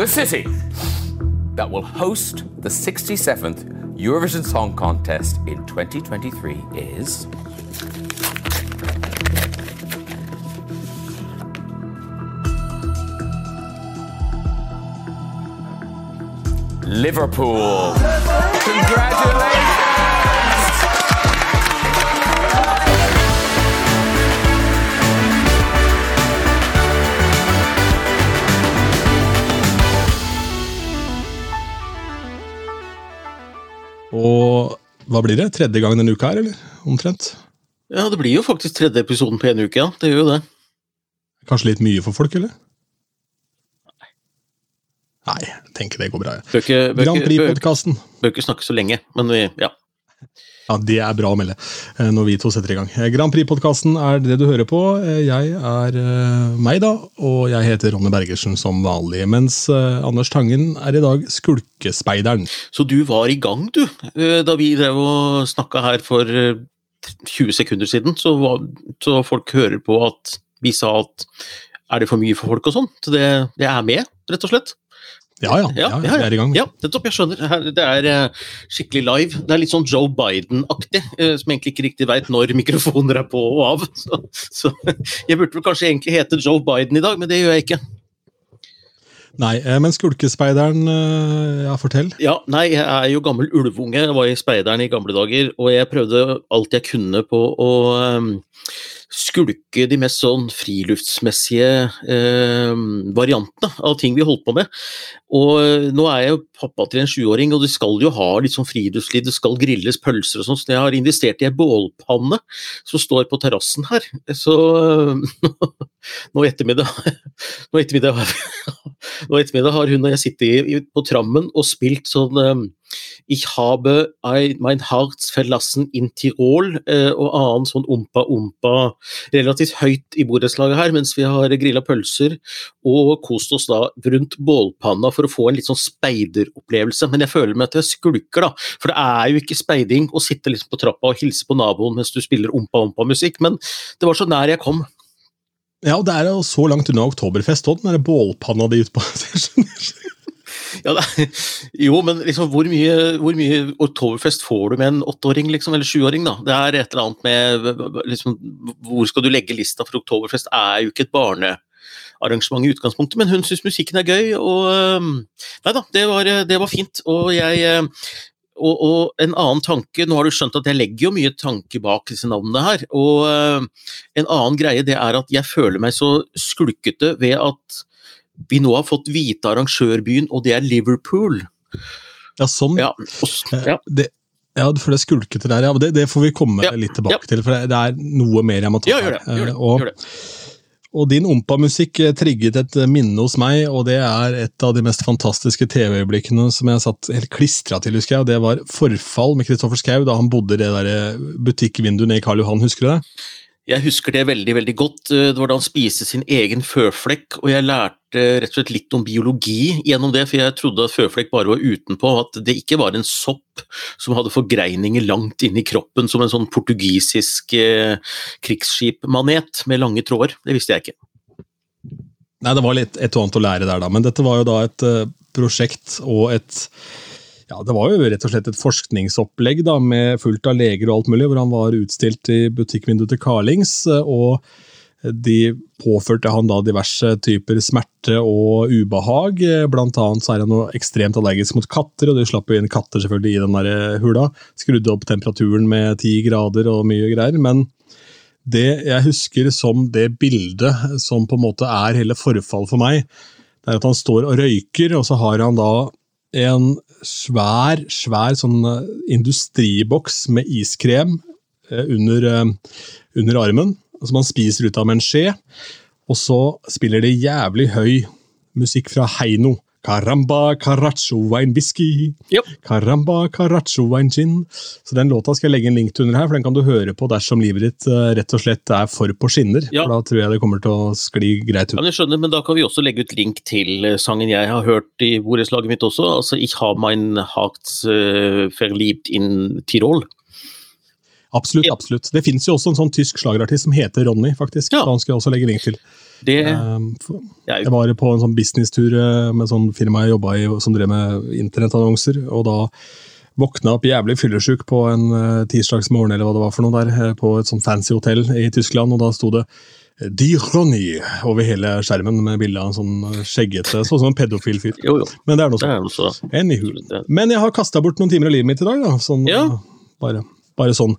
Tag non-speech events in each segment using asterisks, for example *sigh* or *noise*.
The city that will host the 67th Eurovision Song Contest in 2023 is. Liverpool. Congratulations! Og hva blir det? Tredje gang denne uka her, eller? Omtrent? Ja, det blir jo faktisk tredje episoden på en uke, ja. Det gjør jo det. Kanskje litt mye for folk, eller? Nei, jeg tenker det går bra. Ja. Bør ikke, bør, Grand Prix-podkasten. bør ikke snakke så lenge, men vi, ja. Ja, det er bra å melde eh, når vi to setter i gang. Eh, Grand Prix-podkasten er det du hører på. Eh, Jeg er meg, da, og jeg heter Ronny Bergersen som vanlig. Mens Anders Tangen er i dag Skulkespeideren. Så du var i gang, du, da vi drev og snakka her for eh, 20 sekunder siden. Så, var, så folk hører på at vi sa at er det for mye for folk og sånn? Så det, det er med, rett og slett. Ja ja, ja, vi er i gang. Ja, nettopp, jeg skjønner. Det er eh, skikkelig live. Det er litt sånn Joe Biden-aktig, eh, som egentlig ikke riktig veit når mikrofoner er på og av. Så, så jeg burde vel kanskje egentlig hete Joe Biden i dag, men det gjør jeg ikke. Nei, eh, men Skulkespeideren, ja, fortell. Ja, nei, jeg er jo gammel ulvunge. Jeg var i Speideren i gamle dager, og jeg prøvde alt jeg kunne på å skulke de mest sånn friluftsmessige eh, variantene av ting vi holdt på med. Og eh, nå er jeg jo pappa til en sjuåring, og de skal jo ha litt sånn friluftsliv, det skal grilles pølser og sånn, så jeg har investert i ei bålpanne som står på terrassen her. Så *laughs* nå i ettermiddag *laughs* Nå ettermiddag, *laughs* ettermiddag har hun og jeg sittet på trammen og spilt sånn um, Ich habe ein, mein Herz verlassen in Tirol eh, og annen sånn ompa-ompa relativt høyt i borettslaget her, mens vi har grilla pølser og kost oss da rundt bålpanna for å få en litt sånn speideropplevelse. Men jeg føler meg at jeg skulker, da. For det er jo ikke speiding å sitte liksom på trappa og hilse på naboen mens du spiller ompa-ompa-musikk, men det var så nær jeg kom. Ja, og det er jo så langt unna oktoberfest òg, den der bålpanna di ute på. *laughs* *laughs* Ja, da, jo, men liksom, hvor mye, mye Oktoberfest får du med en åtteåring, liksom, eller sjuåring? da? Det er et eller annet med liksom, Hvor skal du legge lista for Oktoberfest? er jo ikke et barnearrangement i utgangspunktet, men hun syns musikken er gøy, og Nei da, det var, det var fint. Og jeg og, og, en annen tanke, nå har du skjønt at jeg legger jo mye tanke bak disse navnene her. Og en annen greie det er at jeg føler meg så skulkete ved at vi nå har fått vite arrangørbyen, og det er Liverpool. Ja, sånn. Ja, og, ja. Det, ja, for det skulkete der, ja. Det, det får vi komme Ja, litt tilbake til, for det, er noe mer jeg må ta ja gjør det. her. Gjør det, Eh, og, gjør det. og din ompa-musikk eh, trigget et eh, minne hos meg, og det er et av de mest fantastiske TV-øyeblikkene som jeg satt helt klistra til, husker jeg. og Det var Forfall med Kristoffer Schau da han bodde i det der eh, butikkvinduet nede i Karl Johan, husker du det? Jeg husker det veldig veldig godt. Eh, Det var da han spiste sin egen føflekk, og jeg lærte rett og slett litt om biologi gjennom det, for jeg trodde at føflekk bare var utenpå, at det ikke var en sopp som hadde forgreininger langt inni kroppen, som en sånn portugisisk eh, krigsskipmanet med lange tråder. Det visste jeg ikke. Nei, det var litt et og annet å lære der, da. Men dette var jo da et uh, prosjekt og et ja, Det var jo rett og slett et forskningsopplegg da, med fullt av leger og alt mulig, hvor han var utstilt i butikkvinduet til Carlings. og de påførte han da diverse typer smerte og ubehag. eh, Blant annet så er han noe ekstremt allergisk mot katter, og de slapp jo inn katter selvfølgelig i den der eh, hula. Skrudde opp temperaturen med ti grader og mye greier. men det jeg husker som det bildet som på en måte er hele forfallet for meg, det er at han står og røyker, og så har han da en svær, svær sånn eh, industriboks med iskrem eh, under, eh, under armen, som man spiser ut av med en skje. Og så spiller det jævlig høy musikk fra Heino. Caramba, caracho, wine whisky. Yep. Caramba, caracho, wine gin. Så den låta skal jeg legge en link til under her, for den kan du høre på dersom livet ditt eh, rett og slett er for på skinner. Ja. For da tror jeg det kommer til å skli greit Ja, ut. men jeg skjønner, men da kan vi også legge ut link til eh, sangen jeg har hørt i borettslaget mitt også. Altså Ich har mein Hart eh, verliebt in Tirol. Absolutt. Absolutt. Det fins jo også en sånn tysk slagerartist som heter Ronny, faktisk. Ja. Så han skal jeg også legge link til. Det Um, jeg, var på en sånn businesstur eh, med sånn firma jeg jobba i, som drev med internettannonser. og da våkna opp jævlig fyllesyk på en uh, tirsdagsmorgen eller hva det var for noe der, eh, på et sånn fancy hotell i Tyskland, og da sto det eh, Di Ronny over hele skjermen med bilde av en sånn eh, skjeggete, sånn som en pedofil fyr. jo, jo. Men det er noe sånn. Men jeg har kasta bort noen timer av livet mitt i dag. da, sånn, Ja. eh, bare, bare sånn.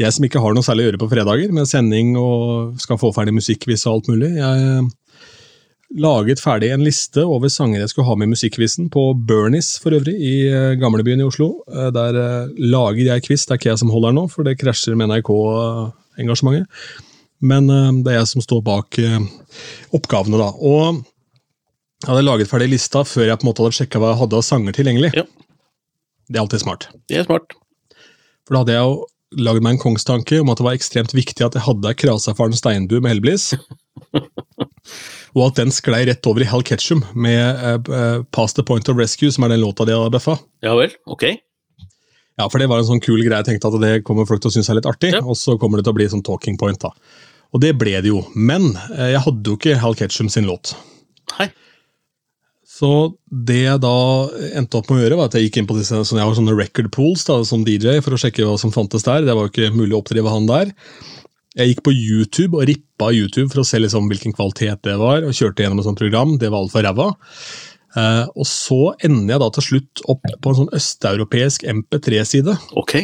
Jeg som ikke har noe særlig å gjøre på fredager, med sending og skal få ferdig musikkquiz og alt mulig. Jeg eh, laget ferdig en liste over sanger jeg skulle ha med i musikkquizen på Bernies for øvrig, i eh, gamlebyen i Oslo. Eh, Der lager jeg quiz, det er ikke jeg som holder den nå, for det krasjer med NRK-engasjementet. Men det er jeg som står bak oppgavene, da. Og jeg hadde laget ferdig lista før jeg på en måte hadde sjekka hva jeg hadde av sanger tilgjengelig. Ja. Det er alltid smart. Det er smart. For da hadde jeg jo lagd meg en kongstanke om at det var ekstremt viktig at jeg hadde ei krasafaren steinbu med Hellblis. *laughs* og at den sklei rett over i Hal Ketchum med uh, eh, Past the Point of Rescue, som er den låta de hadde bøffa. Ja vel, ok. Ja, for det var en sånn kul greie. Jeg tenkte at det kommer folk til å synes er litt artig, Ja. og så kommer det til å bli sånn talking point. da. Og det ble det jo. Men eh, jeg hadde jo ikke Hal Ketchum sin låt. Hei. Så det jeg da endte opp med å gjøre, var at jeg gikk inn på disse sånn, jeg har sånne record pools da, som DJ for å sjekke hva som fantes der. Det var jo ikke mulig å oppdrive han der. Jeg gikk på YouTube og rippa YouTube for å se liksom hvilken kvalitet det var, og kjørte gjennom et sånt program. Det var altfor ræva. Eh, og så ender jeg da til slutt opp på en sånn østeuropeisk MP3-side, Ok.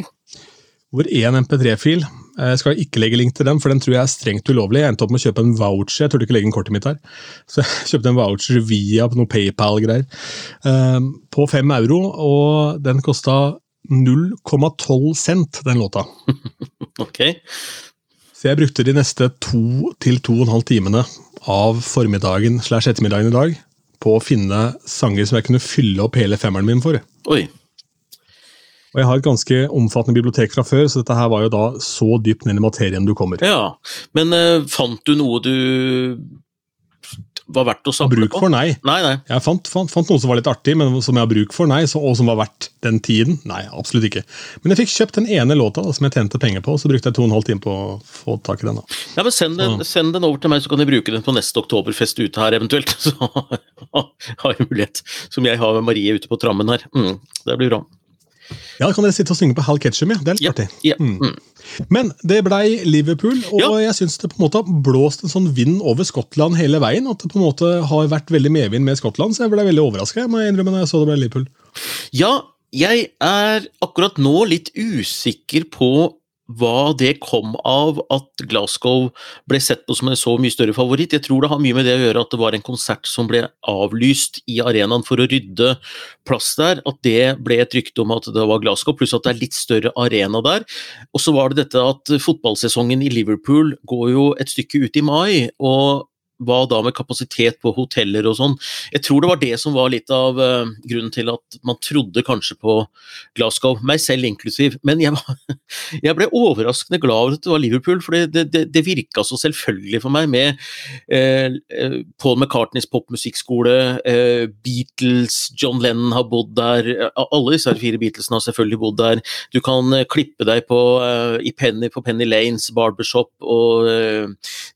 hvor én MP3-fil eh, Jeg skal ikke legge link til den, for den tror jeg er strengt ulovlig. Jeg endte opp med å kjøpe en voucher. Jeg turte ikke legge inn kortet mitt her. Så jeg *laughs* kjøpte en voucher via noe PayPal-greier eh, på fem euro, og den kosta 0,12 cent, den låta. *laughs* Ok. Så jeg brukte de neste to til to og en halv timene av formiddagen slash ettermiddagen i dag på å finne sanger som jeg kunne fylle opp hele femmeren min for. Oi. Og jeg har et ganske omfattende bibliotek fra før, så dette her var jo da så dypt ned i materien du kommer. Ja. Men eh, fant du noe du var verdt å samle samle bruk på? for nei. Nei, nei. Jeg fant, fant, fant noe som var litt artig, men som jeg har bruk for, nei. Så, og som var verdt den tiden. Nei, absolutt ikke. Men jeg fikk kjøpt den ene låta da, som jeg tjente penger på, så brukte jeg to og en halv time på å få tak i den. da. Ja, men send den, send den over til meg, så kan jeg bruke den på neste oktoberfest ute her eventuelt. *laughs* Så har jeg mulighet, som jeg har med Marie ute på trammen her. Mm, det blir bra. Ja, da kan dere sitte og synge på Hal Ketchum, ja. Det er litt artig. ja. Mm. Mm. Men det blei Liverpool, og Ja. jeg syns det på en måte har blåst en sånn vind over Skottland hele veien. At det på en måte har vært veldig medvind med Skottland, så jeg ble veldig overraska når jeg så det ble Liverpool. Ja, jeg er akkurat nå litt usikker på hva det kom av at Glasgow ble sett på som en så mye større favoritt. Jeg tror det har mye med det å gjøre at det var en konsert som ble avlyst i arenaen for å rydde plass der. At det ble et rykte om at det var Glasgow, pluss at det er litt større arena der. Og så var det dette at fotballsesongen i Liverpool går jo et stykke ut i mai. og hva da med kapasitet på hoteller og sånn. Jeg tror det var det som var litt av uh, grunnen til at man trodde kanskje på Glasgow, meg selv inklusiv. Men jeg, var, *laughs* jeg ble overraskende glad over at det var Liverpool, for det, det, det virka så selvfølgelig for meg med eh, Paul McCartneys popmusikkskole, uh, Beatles, John Lennon har bodd der, alle disse fire Beatlesene har selvfølgelig bodd der. Du kan klippe deg på, i Penny, på Penny Lanes barbershop, og,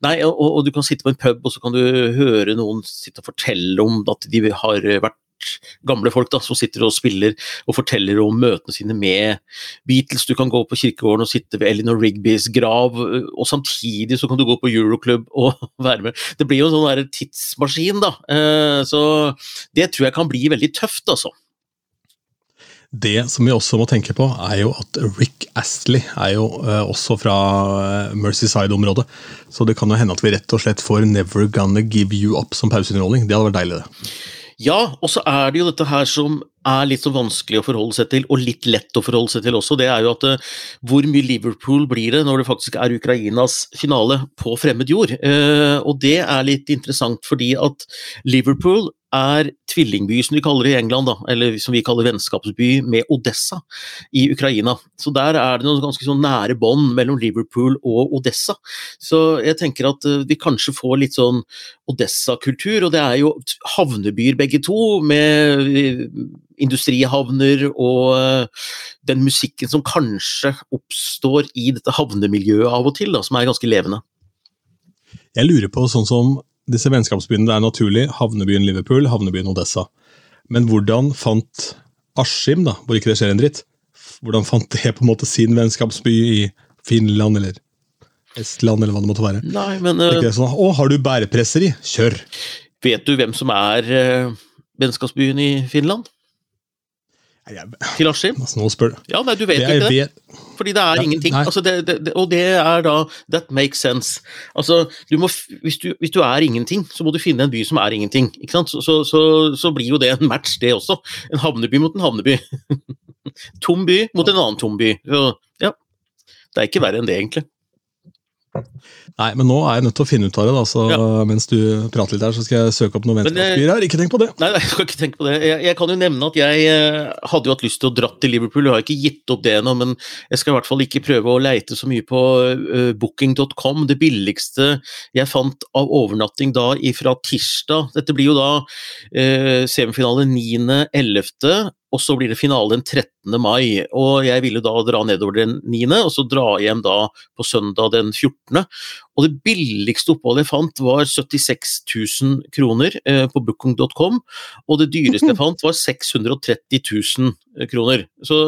nei, og, og du kan sitte på en pub og så kan du høre noen sitte og fortelle om at de har vært gamle folk da, som sitter og spiller og forteller om møtene sine med Beatles. Du kan gå på kirkegården og sitte ved Elinor Rigbys grav, og samtidig så kan du gå på Euroclub *laughs* og være med. Det blir jo en sånn tidsmaskin, da. Eh, Så det tror jeg kan bli veldig tøft, altså. Det som vi også må tenke på, er jo at Rick Astley er jo eh, også fra eh, Mercyside-området. Så det kan jo hende at vi rett og slett får Never Gonna Give You Up som pauseunderholdning. Det hadde vært deilig, det. Ja, og så er det jo dette her som er litt så vanskelig å forholde seg til, og litt lett å forholde seg til også. Det er jo at eh, hvor mye Liverpool blir det når det faktisk er Ukrainas finale på fremmed jord? Og det er litt interessant fordi at Liverpool er tvillingby, som de kaller det i England, da, eller som vi kaller vennskapsby, med Odessa i Ukraina. Så der er det noen ganske sånn nære bånd mellom Liverpool og Odessa. Så jeg tenker at eh, vi kanskje får litt sånn Odessa-kultur, og det er jo havnebyer begge to, med eh, industrihavner og eh, den musikken som kanskje oppstår i dette havnemiljøet av og til, da, som er ganske levende. Jeg lurer på sånn som disse vennskapsbyene, er naturlig, havnebyen Liverpool, havnebyen Odessa. Men hvordan fant Askim, da, hvor ikke det skjer en dritt, hvordan fant det på en måte sin vennskapsby i Finland eller Estland, eller hva det måtte være? Nei, men... Uh, sånn, Å, har du bærepresser i? Kjør! Vet du hvem som er uh, vennskapsbyen i Finland? Til Askim? Nå spør Ja, nei, du vet jo ikke det. Fordi det er ja, ingenting. Altså, det, det, og det er da That makes sense. Altså, du må, hvis, du, hvis, du, er ingenting, så må du finne en by som er ingenting. Ikke sant? Så, så, så, så blir jo det en match, det også. En havneby mot en havneby. *laughs* tom by mot en annen tom by. Ja. Det er ikke verre enn det, egentlig. Nei, men nå er jeg nødt til å finne ut av det, da, så ja. mens du prater litt her, så skal jeg søke opp noen vennskapsbyer her. Ikke tenk på det! Nei, nei, jeg skal ikke tenke på det. Jeg, jeg, kan jo nevne at jeg eh, hadde jo hatt lyst til å dra til Liverpool, jeg har ikke gitt opp det ennå, men jeg skal i hvert fall ikke prøve å leite så mye på uh, booking.com. Det billigste jeg fant av overnatting da fra tirsdag Dette blir jo da uh, semifinale 9.11 og så blir det finale den 13. mai. og Jeg ville da dra nedover den 9., og så dra hjem da på søndag den 14. Og det billigste oppholdet jeg fant var 76 000 kroner eh, på booking.com, og det dyreste jeg *laughs* fant var 630 000 kroner. Så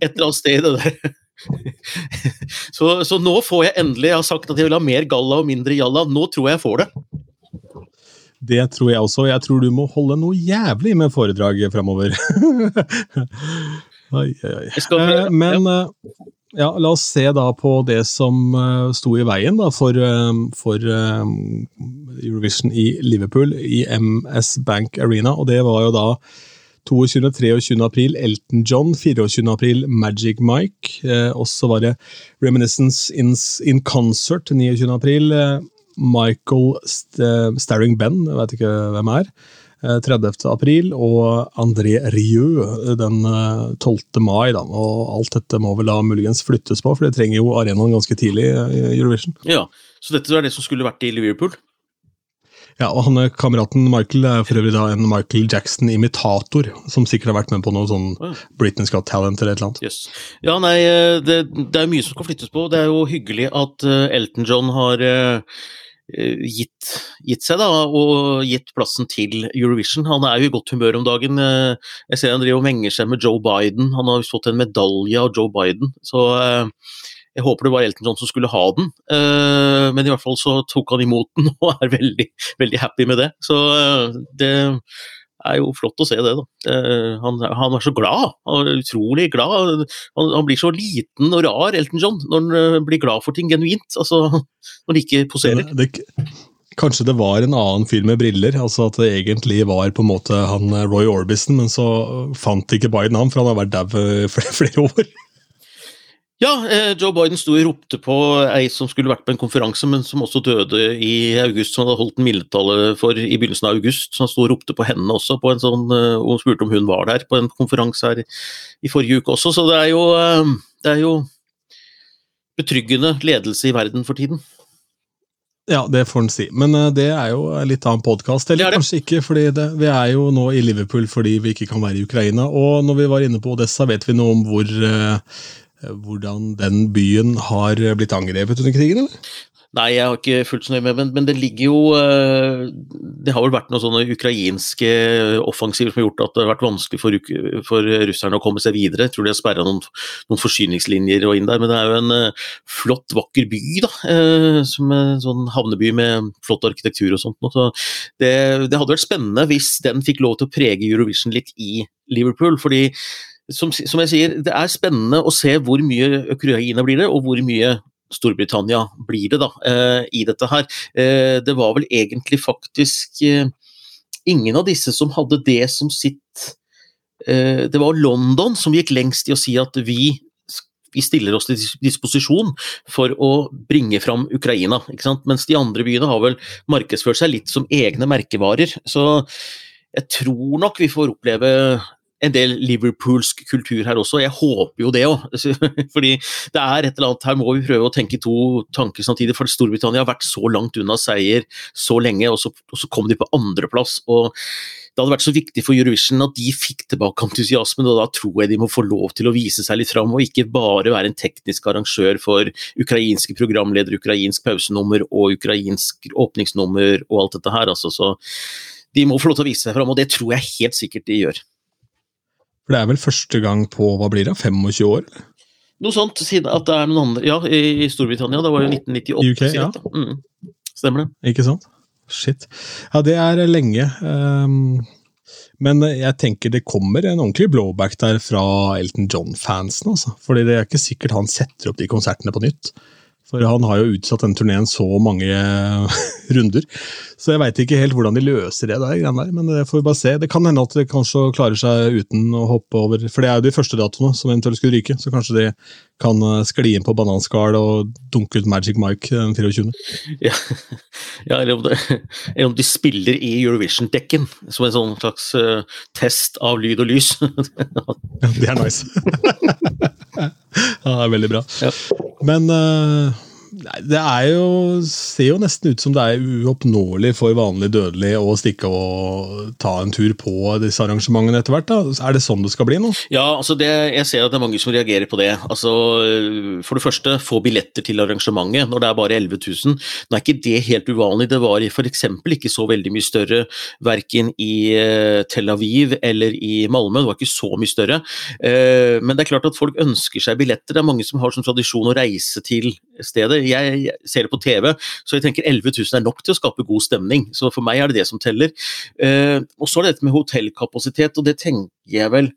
et eller annet sted det der *laughs* så, så, nå får jeg endelig Jeg har sagt at jeg vil ha mer galla og mindre jalla. Nå tror jeg jeg får det. Det tror jeg også. Jeg tror du må holde noe jævlig med foredrag framover. *laughs* Eh, men eh, ja, la oss se da på det som uh, sto i veien da, for, for Eurovision i Liverpool, i MS Bank Arena. Og det var jo da 22.-23. april Elton John, 24. april Magic Mike. og så var det Reminiscence in, in Concert 29. april. Michael St Staring Ben, jeg vet ikke hvem er. 30. Eh, april, og André Rieu den 12. Eh, mai. Da. og Alt dette må vel da muligens flyttes på, for det trenger jo arenaen ganske tidlig i Eurovision. Ja, Så dette er det som skulle vært i Liverpool? Ja, og han Kameraten Michael er for øvrig da en Michael Jackson-imitator, som sikkert har vært med på noe sånn. Britain's Got Talent eller et eller annet. Yes. Ja, nei, eh, det, det, er mye som skal flyttes på. Det er jo hyggelig at Elton John har Eh, gitt, gitt, seg da, og gitt plassen til Eurovision. Han er jo i godt humør om dagen. Eh, jeg ser han driver og menger seg med Joe Biden. Han har fått en medalje av Joe Biden. så eh, jeg håper det var Elton John som skulle ha den, men i hvert fall så tok han imot den *laughs* og er veldig, veldig happy med det. Så det er jo flott å se det, da. Han, han er så glad. Han er utrolig glad. Han, han, blir så liten og rar, Elton John, når han eh, blir glad for ting genuint. Altså, *laughs* når han ikke poserer. Det, kanskje det var en annen fyr med briller, altså at det egentlig var på en måte han eh, Roy Orbison, men så fant ikke Biden ham, for han har vært dau *laughs* flere, flere år. Ja, eh, Joe Biden sto og ropte på ei som skulle vært på en konferanse, men som også døde i august, som han hadde holdt en mildtale for i begynnelsen av august. Så han sto og ropte på henne også, på en sånn, eh, og spurte om hun var der på en konferanse her i forrige uke også. Så det er jo, eh, det er jo betryggende ledelse i verden for tiden. Ja, det får en si. Men det er jo litt av en podkast. Eller kanskje ikke, for vi er jo nå i Liverpool fordi vi ikke kan være i Ukraina. Og når vi var inne på Odessa, vet vi noe om hvor hvordan den byen har blitt angrepet under krigen, eller? Nei, jeg har ikke fulgt så nøye med, men, men, det ligger jo eh, Det har vel vært noen sånne ukrainske offensiver som har gjort at det har vært vanskelig for, for russerne å komme seg videre. Jeg tror de har sperra noen, noen, forsyningslinjer og inn der, men det er jo en flott, vakker by, da. Som en sånn havneby med flott arkitektur og sånt. Så det, det hadde vært spennende hvis den fikk lov til å prege Eurovision litt i Liverpool. fordi som, som, jeg sier, det er spennende å se hvor mye Ukraina blir det, og hvor mye Storbritannia blir det da, eh, i dette her. Eh, det var vel egentlig faktisk eh, ingen av disse som hadde det som sitt eh, Det var London som gikk lengst i å si at vi, vi stiller oss til disposisjon for å bringe fram Ukraina. Mens de andre byene har vel markedsført seg litt som egne merkevarer. Så jeg tror nok vi får oppleve en del liverpoolsk kultur her også. Jeg håper jo det òg. *laughs* Fordi det er et eller annet Her må vi prøve å tenke to tanker samtidig. For Storbritannia har vært så langt unna seier så lenge, og så, og så kom de på andreplass. og det hadde vært så viktig for Eurovision at de fikk tilbake entusiasmen, og da tror jeg de må få lov til å vise seg litt fram, og ikke bare være en teknisk arrangør for ukrainske programledere, ukrainsk pausenummer og ukrainsk åpningsnummer og alt dette her. Altså. Så de må få lov til å vise seg fram, og det tror jeg helt sikkert de gjør. For det er vel første gang på hva blir det, 25 år? Noe sånt, siden at det er noen andre Ja, i Storbritannia. Det var jo 1998. UK, ja. Mm. Stemmer det. Ikke sant? Shit. Ja, det er lenge. Um, men jeg tenker det kommer en ordentlig blowback der fra Elton John-fansen. Altså. Fordi det er ikke sikkert han setter opp de konsertene på nytt. For han har jo utsatt den turneen så mange *laughs* runder. Så jeg veit ikke helt hvordan de løser det der, men det får vi bare se. Det kan hende at de kanskje klarer seg uten å hoppe over For det er jo de første datoene som eventuelt skulle ryke, så kanskje de kan eh, skli inn på bananskall og dunke ut Magic Mike den 24. *laughs* Ja, ja eller, om det, eller, om de spiller i Eurovision-dekken, som en sånn slags uh, test av lyd og lys. *laughs* ja, det er nice. *laughs* ja, det er veldig bra. Ja. Men uh, det er jo, ser jo nesten ut som det er uoppnåelig for vanlig dødelig å stikke og ta en tur på disse arrangementene etter hvert. Er det sånn det skal bli nå? Ja, altså det, jeg ser at det er mange som reagerer på det. Altså, For det første, få billetter til arrangementet når det er bare 11 000. Nå er ikke det helt uvanlig. Det var f.eks. ikke så veldig mye større verken i eh, Tel Aviv eller i Malmö. Det var ikke så mye større. Eh, men det er klart at folk ønsker seg billetter. Det er mange som har som tradisjon å reise til stedet jeg ser det på TV, så jeg tenker 11 000 er nok til å skape god stemning. Så for meg er det det som teller. Uh, og så er det dette med hotellkapasitet, og det tenker jeg vel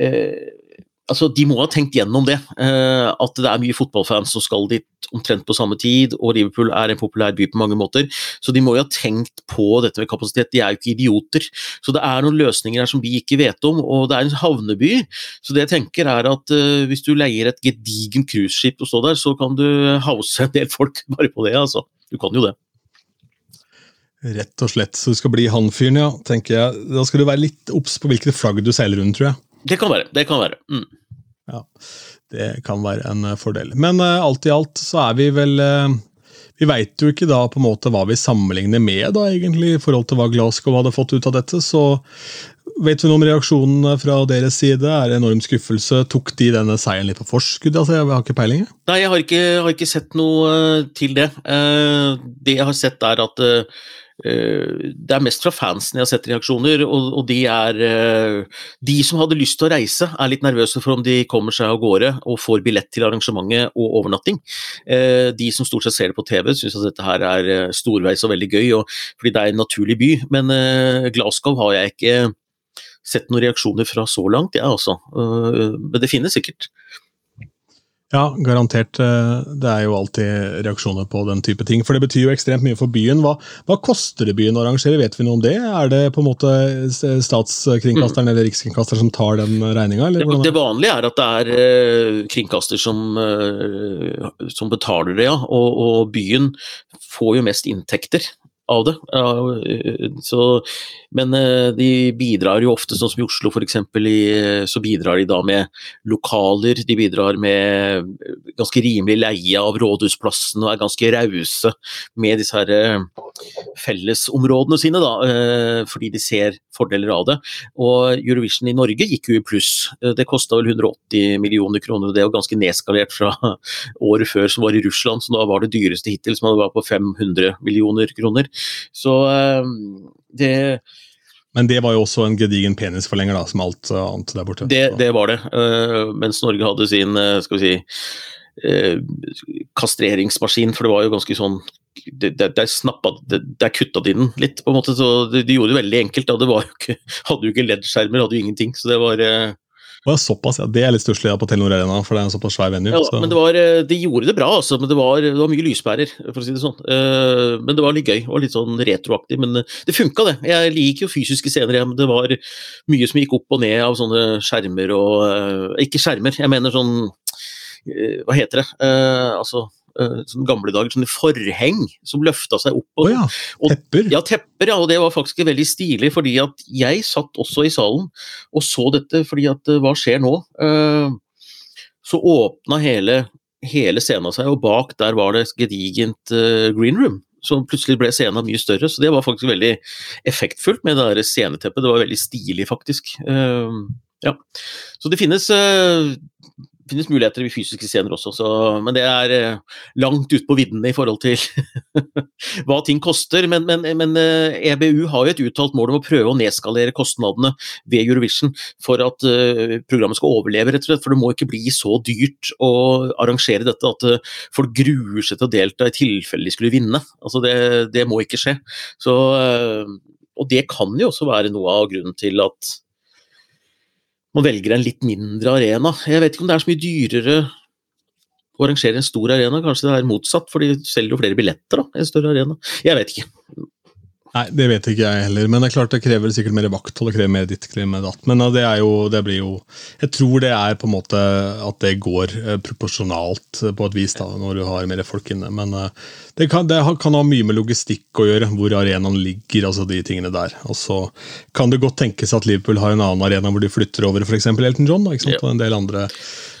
uh, altså, De må ha tenkt gjennom det. Uh, at det er mye fotballfans som skal dit omtrent på samme tid, og Liverpool er en populær by på mange måter. Så de må jo ha tenkt på dette med kapasitet. De er jo ikke idioter. Så det er noen løsninger her som vi ikke vet om, og det er en havneby. Så det jeg tenker er at uh, hvis du leier et gedigent cruiseskip og står der, så kan du house en del folk *laughs* bare på det, altså. Du kan jo det. Rett og slett. Så du skal bli han fyren, ja. tenker jeg. Da skal du være litt obs på hvilket flagg du seiler rundt, tror jeg. Det kan være. det kan være. Mm. Ja, Det kan være en eh, fordel. Men uh, alt i alt så er vi vel uh, Vi veit jo ikke da på en måte hva vi sammenligner med, da egentlig, i forhold til hva Glasgow hadde fått ut av dette. Så vet vi noe om reaksjonene fra deres side? Er det enorm skuffelse? Tok de denne seieren litt på forskudd? Altså, jeg har ikke peiling. Nei, jeg har ikke, har ikke sett noe til det. Uh, det jeg har sett, er at det er mest fra fansen jeg har sett reaksjoner, og, de er eh, De som hadde lyst til å reise, er litt nervøse for om de kommer seg av gårde og får billett til arrangementet og overnatting. Eh, de som stort sett ser det på TV, syns at dette her er storveis og veldig gøy, og, fordi det er en naturlig by. Men Glasgow har jeg ikke sett noen reaksjoner fra så langt, jeg ja, altså. Men det finnes sikkert. Ja, garantert. Eh, det er jo alltid reaksjoner på den type ting. For det betyr jo ekstremt mye for byen. Hva, hva koster det byen å arrangere, vet vi noe om det? Er det på en måte statskringkasteren mm. eller rikskringkasteren som tar den regninga? Det, det, vanlige er at det er uh, kringkaster som, som, betaler det, ja. Og, og byen får jo mest inntekter av det. Så, men eh, de bidrar jo ofte, sånn som i Oslo f.eks., så bidrar de da med lokaler. De bidrar med ganske rimelig leie av rådhusplassen og er ganske rause med disse her eh, fellesområdene sine, da, eh, fordi de ser fordeler av det. Og Eurovision i Norge gikk jo i pluss. Det kosta vel 180 millioner kroner, og det er ganske nedskalert fra året før som var i Russland, så da var det dyreste hittil, som var på 500 millioner kroner. Så ehm, det men det var jo også en gedigen penisforlenger, da, som alt eh, annet der borte. Det, det var det. Uh, mens Norge hadde sin, uh, skal vi si, uh, kastreringsmaskin, for det var jo ganske sånn det, det, det, snappa, det, det kutta de den litt, på en måte. så De, de gjorde det veldig enkelt. da, det var jo ikke, Hadde jo ikke LED-skjermer, hadde jo ingenting. Så det var Oh, såpass, ja. Det er litt stusslig på Telenor Arena, for det er en såpass svær venue. Ja, så. men var, eh, De gjorde det bra, altså, men det var, det var, mye lyspærer, for å si det sånn. Uh, men det var litt gøy, og litt sånn retroaktig. Men eh, det funka, det. Jeg liker jo fysiske scener, men det var mye som gikk opp og ned av sånne skjermer og uh, Ikke skjermer, jeg mener sånn uh, Hva heter det? altså Uh, sånn gamle dager, sånne forheng som løfta seg opp. Og, oh ja. og- Tepper. ja, tepper, ja, og det var faktisk veldig stilig, fordi at jeg satt også i salen og så dette, fordi at eh, hva skjer nå? Eh, så åpna hele, hele scenen seg, og bak der var det gedigent eh, green room. Så plutselig ble scenen mye større, så det var faktisk veldig effektfullt med det der sceneteppet. Det var veldig stilig, faktisk. Eh, ja. Så det finnes eh, finnes muligheter i fysiske scener også, så, men det er eh, langt ute på viddene i forhold til *laughs* hva ting koster. Men, men, men eh, EBU har jo et uttalt mål om å prøve å nedskalere kostnadene ved Eurovision for at eh, programmet skal overleve, rett og slett. For det må ikke bli så dyrt å arrangere dette at eh, folk gruer seg til å delta i tilfelle de skulle vinne. Altså det, det må ikke skje. Så, eh, og det kan jo også være noe av grunnen til at man velger en litt mindre arena. Jeg vet ikke om det er så mye dyrere å arrangere en stor arena, kanskje det er motsatt, for de selger jo flere billetter da, i en større arena. Jeg vet ikke. Nei, det vet ikke jeg heller, men det er klart det krever sikkert mer vakthold, det krever mer ditt, krever mer datt. Men det er jo, det blir jo Jeg tror det er på en måte at det går eh, proporsjonalt eh, på et vis da, når du har mer folk inne. Men eh, det kan, det kan ha mye med logistikk å gjøre, hvor arenaen ligger, altså de tingene der. Og så kan det godt tenkes at Liverpool har en annen arena hvor de flytter over f.eks. Elton John, da, ikke sant? Og en del andre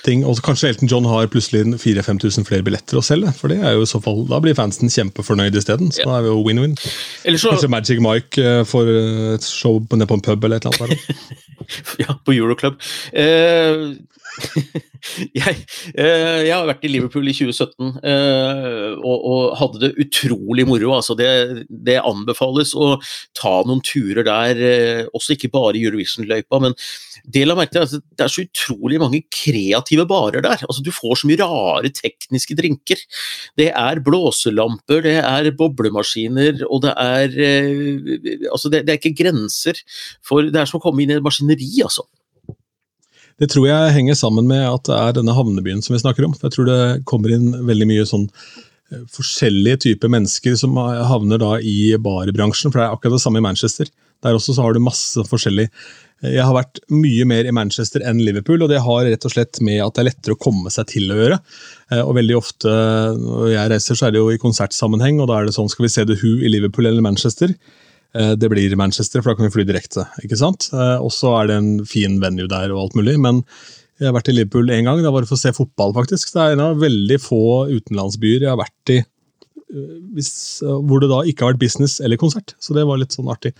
ting. Og så kanskje Elton John har plutselig 4000-5000 flere billetter å selge. For det er jo i så fall, da blir fansen kjempefornøyd isteden. Så Ja. da er vi jo win-win. Så, Kanskje Magic Mike eh, får eh, et show ned nede på en pub eller et eller annet. *laughs* Ja, på Euroclub. Eh, *laughs* jeg, eh, jeg har vært i Liverpool i 2017 eh, og, og hadde det utrolig moro. Altså det, det anbefales å ta noen turer der, eh, også ikke bare i Eurovision-løypa. men det la merke til at det er så utrolig mange kreative barer der. Altså, du får så mye rare tekniske drinker. Det er blåselamper, det er boblemaskiner, og det er Altså, det, det er ikke grenser for Det er som å komme inn i et maskineri, altså. Det tror jeg henger sammen med at det er denne havnebyen som vi snakker om. For jeg tror det kommer inn veldig mye sånn eh, forskjellige typer mennesker som havner da i barbransjen, for det er akkurat det samme i Manchester. Der også så har du masse forskjellig Jeg har vært mye mer i Manchester enn Liverpool, og det har rett og slett med at det er lettere å komme seg til å gjøre. Eh, Og veldig ofte når jeg reiser, så er det jo i konsertsammenheng, og da er det sånn skal vi se The Who i Liverpool eller Manchester? Eh, Det blir Manchester, for da kan vi fly direkte. ikke sant? Eh, Og så er det en fin venue der og alt mulig, men jeg har vært i Liverpool én gang. Da var det for å se fotball, faktisk. Det er en av veldig få utenlandsbyer jeg har vært i eh, hvis, hvor det da ikke har vært business eller konsert. Så det var litt sånn artig.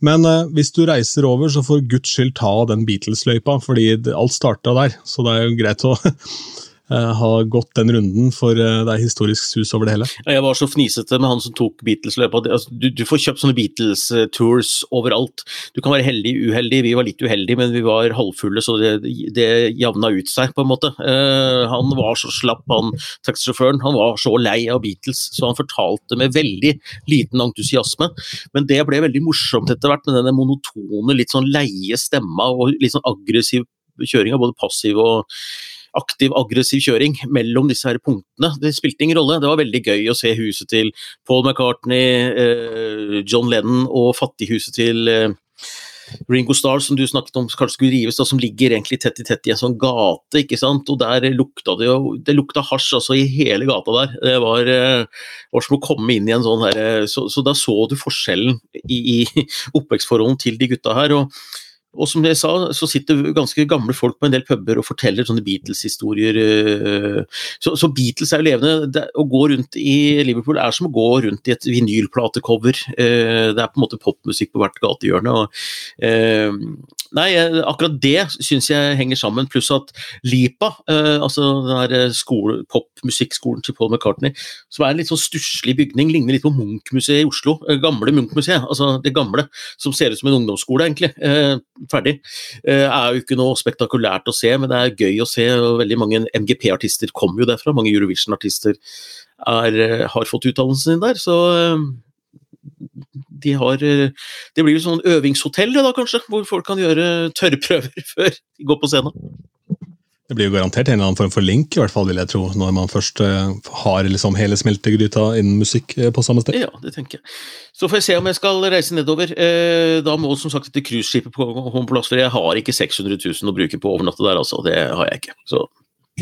Men eh, hvis du reiser over, så for guds skyld ta den Beatles-løypa, fordi alt starta der. Så det er jo greit å *laughs* ha gått den runden, for eh, det er historisk sus over det hele. Jeg var så fnisete med han som tok Beatles-løpet. Altså, du, du får kjøpt sånne Beatles-tours overalt. Du kan være heldig, uheldig. Vi var litt uheldige, men vi var halvfulle, så det, det javna ut seg, på en måte. Uh, han var så slapp, han taxisjåføren. Han var så lei av Beatles, så han fortalte med veldig liten entusiasme. Men det ble veldig morsomt etter hvert, med denne monotone, litt sånn leie stemma og litt sånn aggressiv kjøring av både passiv og aktiv, aggressiv kjøring mellom disse her punktene. Det spilte ingen rolle. Det var veldig gøy å se huset til Paul McCartney, eh, John Lennon og fattighuset til eh, Ringo Starr, som du snakket om kanskje skulle rives, da, som ligger egentlig tett i tett i en sånn gate. ikke sant? Og der lukta det jo Det lukta hasj altså i hele gata der. Det var, eh, var som å komme inn i en sånn her eh, Så, så da så du forskjellen i, i oppvekstforholdene til de gutta her. og og som jeg sa, så sitter ganske gamle folk på en del puber og forteller sånne Beatles-historier. øh, Så, så Beatles er jo levende. Det, å gå rundt i Liverpool er som å gå rundt i et vinylplatecover. Eh, Det er på en måte popmusikk på hvert gatehjørne. Og, eh, nei, eh, akkurat det syns jeg henger sammen. Pluss at Lipa, eh, altså den der skole, popmusikkskolen til Paul McCartney, som er en litt sånn stusslig bygning, ligner litt på Munch-museet i Oslo. eh, Gamle Munch-museet, altså det gamle, som ser ut som en ungdomsskole, egentlig. Eh, ferdig. Eh, er jo ikke noe spektakulært å se, men det er gøy å se. og Veldig mange MGP-artister kommer jo derfra. Mange Eurovision-artister er, eh, har fått utdannelsen sin der, så eh, de har Det blir jo sånn øvingshotell da, kanskje, hvor folk kan gjøre tørrprøver *laughs* før de går på scenen. Det blir jo garantert en eller annen form for link, i hvert fall, vil jeg tro, når man først eh, har liksom hele smeltegryta innen musikk eh, på samme sted. Ja, det tenker jeg. Så får jeg se om jeg skal reise nedover. Eh, da må som sagt dette cruiseskipet komme på plass, for jeg har ikke 600 000 å bruke på å overnatte der, altså. Det har jeg ikke. Så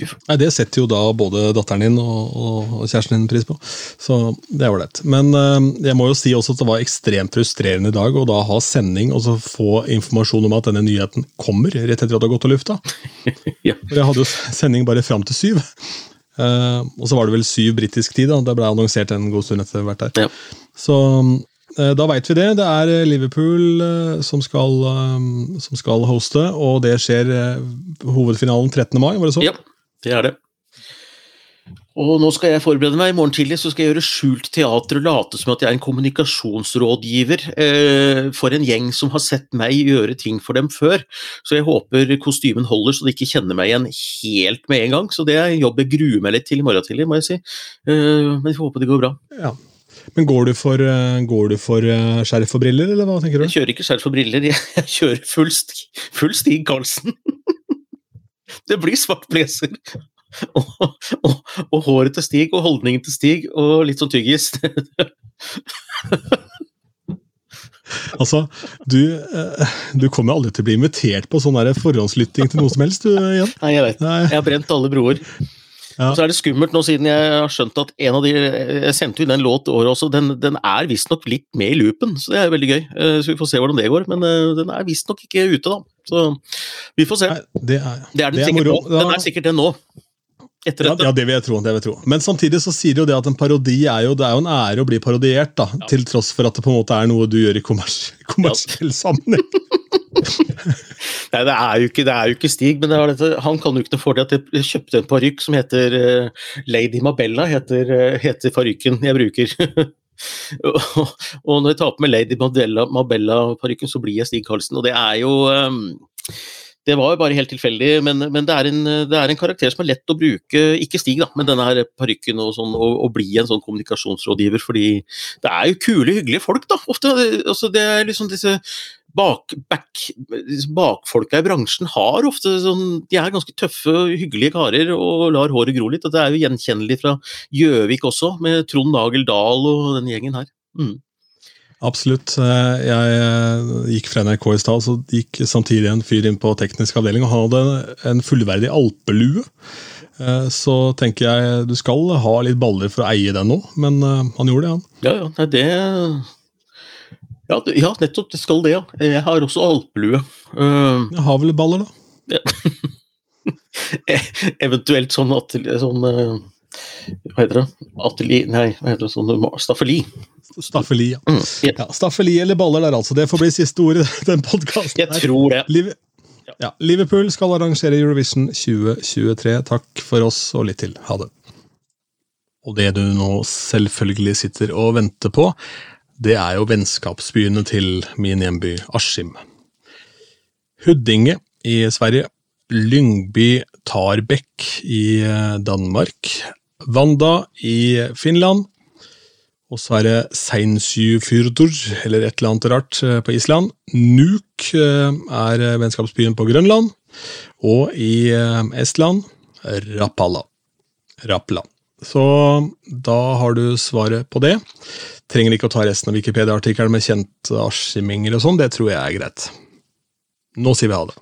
Nei, Det setter jo da både datteren din og, og, kjæresten din pris på. Så det er ålreit. Men uh, jeg må jo si også at det var ekstremt frustrerende i dag å da ha sending og så få informasjon om at denne nyheten kommer rett etter at det har gått av lufta. *laughs* ja. For jeg hadde jo sending bare fram til syv. Uh, og så var det vel syv britisk tid. da, Det ble annonsert en god stund etter hvert der. Ja. Så uh, da veit vi det. Det er Liverpool som, skal, som skal hoste, og det skjer hovedfinalen 13. mai, var det så? Ja, det er det. Og nå skal jeg forberede meg. I morgen tidlig så skal jeg gjøre skjult teater og late som at jeg er en kommunikasjonsrådgiver eh, for en gjeng som har sett meg gjøre ting for dem før. Så jeg håper kostymen holder så de ikke kjenner meg igjen helt med en gang. Så det er en jobb jeg gruer meg litt til i morgen tidlig, må jeg si. Eh, men vi får håpe det går bra. Ja. Men går du for, går du for skjerf og briller, eller hva tenker du? Jeg kjører ikke skjerf og briller, jeg, *laughs* jeg kjører full, sti, full Stig Karlsen. *laughs* det blir svart blazer *laughs* og, og, og, håret til Stig og holdningen til Stig og litt sånn tyggis. *laughs* altså, du, du kommer aldri til å bli invitert på sånn forhåndslytting til noe som helst, du, igjen. Nei, jeg vet. Nei. Jeg har brent alle broer. Ja. Og så er det skummelt nå, siden jeg har skjønt at en av de Jeg sendte jo inn en låt året også, den, den er visstnok litt med i loopen, så det er veldig gøy. Så vi får se hvordan det går. Men den er visstnok ikke ute, da. Så vi får se. Nei, det er, det er den, det er sikkert nå. Den er sikkert det nå. Ja, ja, det vil jeg tro. det vil jeg tro. Men samtidig så sier de jo det at en parodi er jo, det er jo en ære å bli parodiert, da, ja. til tross for at det på en måte er noe du gjør i kommers kommersiell sammenheng. *laughs* *laughs* Nei, det er, jo ikke, det er jo ikke Stig, men dette, han kan jo ikke noe for det at jeg kjøpte en parykk som heter uh, Lady Mabella, heter, uh, heter parykken jeg bruker. *laughs* og, *laughs* og, når jeg tar på meg Lady Mabella-parykken, så blir jeg Stig Karlsen, og det er jo um, det var jo bare helt tilfeldig, men, men det, er en, det, er en, karakter som er lett å bruke, ikke Stig, da, men denne her parykken og sånn, og, bli en sånn kommunikasjonsrådgiver, fordi det er jo kule, hyggelige folk, da, ofte. Altså, det er liksom disse bak, back, bakfolka i bransjen har ofte sånn De er ganske tøffe, hyggelige karer og lar håret gro litt. og Det er jo gjenkjennelig fra Gjøvik også, med Trond Nagel Dahl og den gjengen her. Mm. Absolutt. Jeg gikk fra NRK i stad, så gikk samtidig en fyr inn på teknisk avdeling og han hadde en fullverdig alpelue. Så tenker jeg du skal ha litt baller for å eie den nå, men han gjorde det, han. Ja, ja, det ja, ja, nettopp. Det skal det, ja. Jeg har også alpelue. Jeg har vel baller, da? Ja. *laughs* Eventuelt sånn atelier, sånn, Hva heter det? Atelier Nei, hva heter det? Sånn staffeli. Staffeli, ja. Mm, yeah. ja. Staffeli eller baller der, altså. Det får bli siste ord i den podkasten. Jeg tror det. Liv ja. Liverpool skal arrangere Eurovision 2023. Takk for oss og litt til. Ha det. Og det du nå selvfølgelig sitter og venter på, det er jo vennskapsbyene til min hjemby Askim. Huddinge i Sverige, Lyngby Tarbekk i Danmark, Vanda i Finland, og så er det Seinsjufjordur, eller et eller annet rart, eh, på Island. Nuuk eh, er eh, vennskapsbyen på Grønland. Og i Estland Rapala. Rapla. Så da har du svaret på det. Trenger ikke å ta resten av Wikipedia-artikkelen med kjente askiminger og sånn, det tror jeg er greit. Nå sier vi ha det.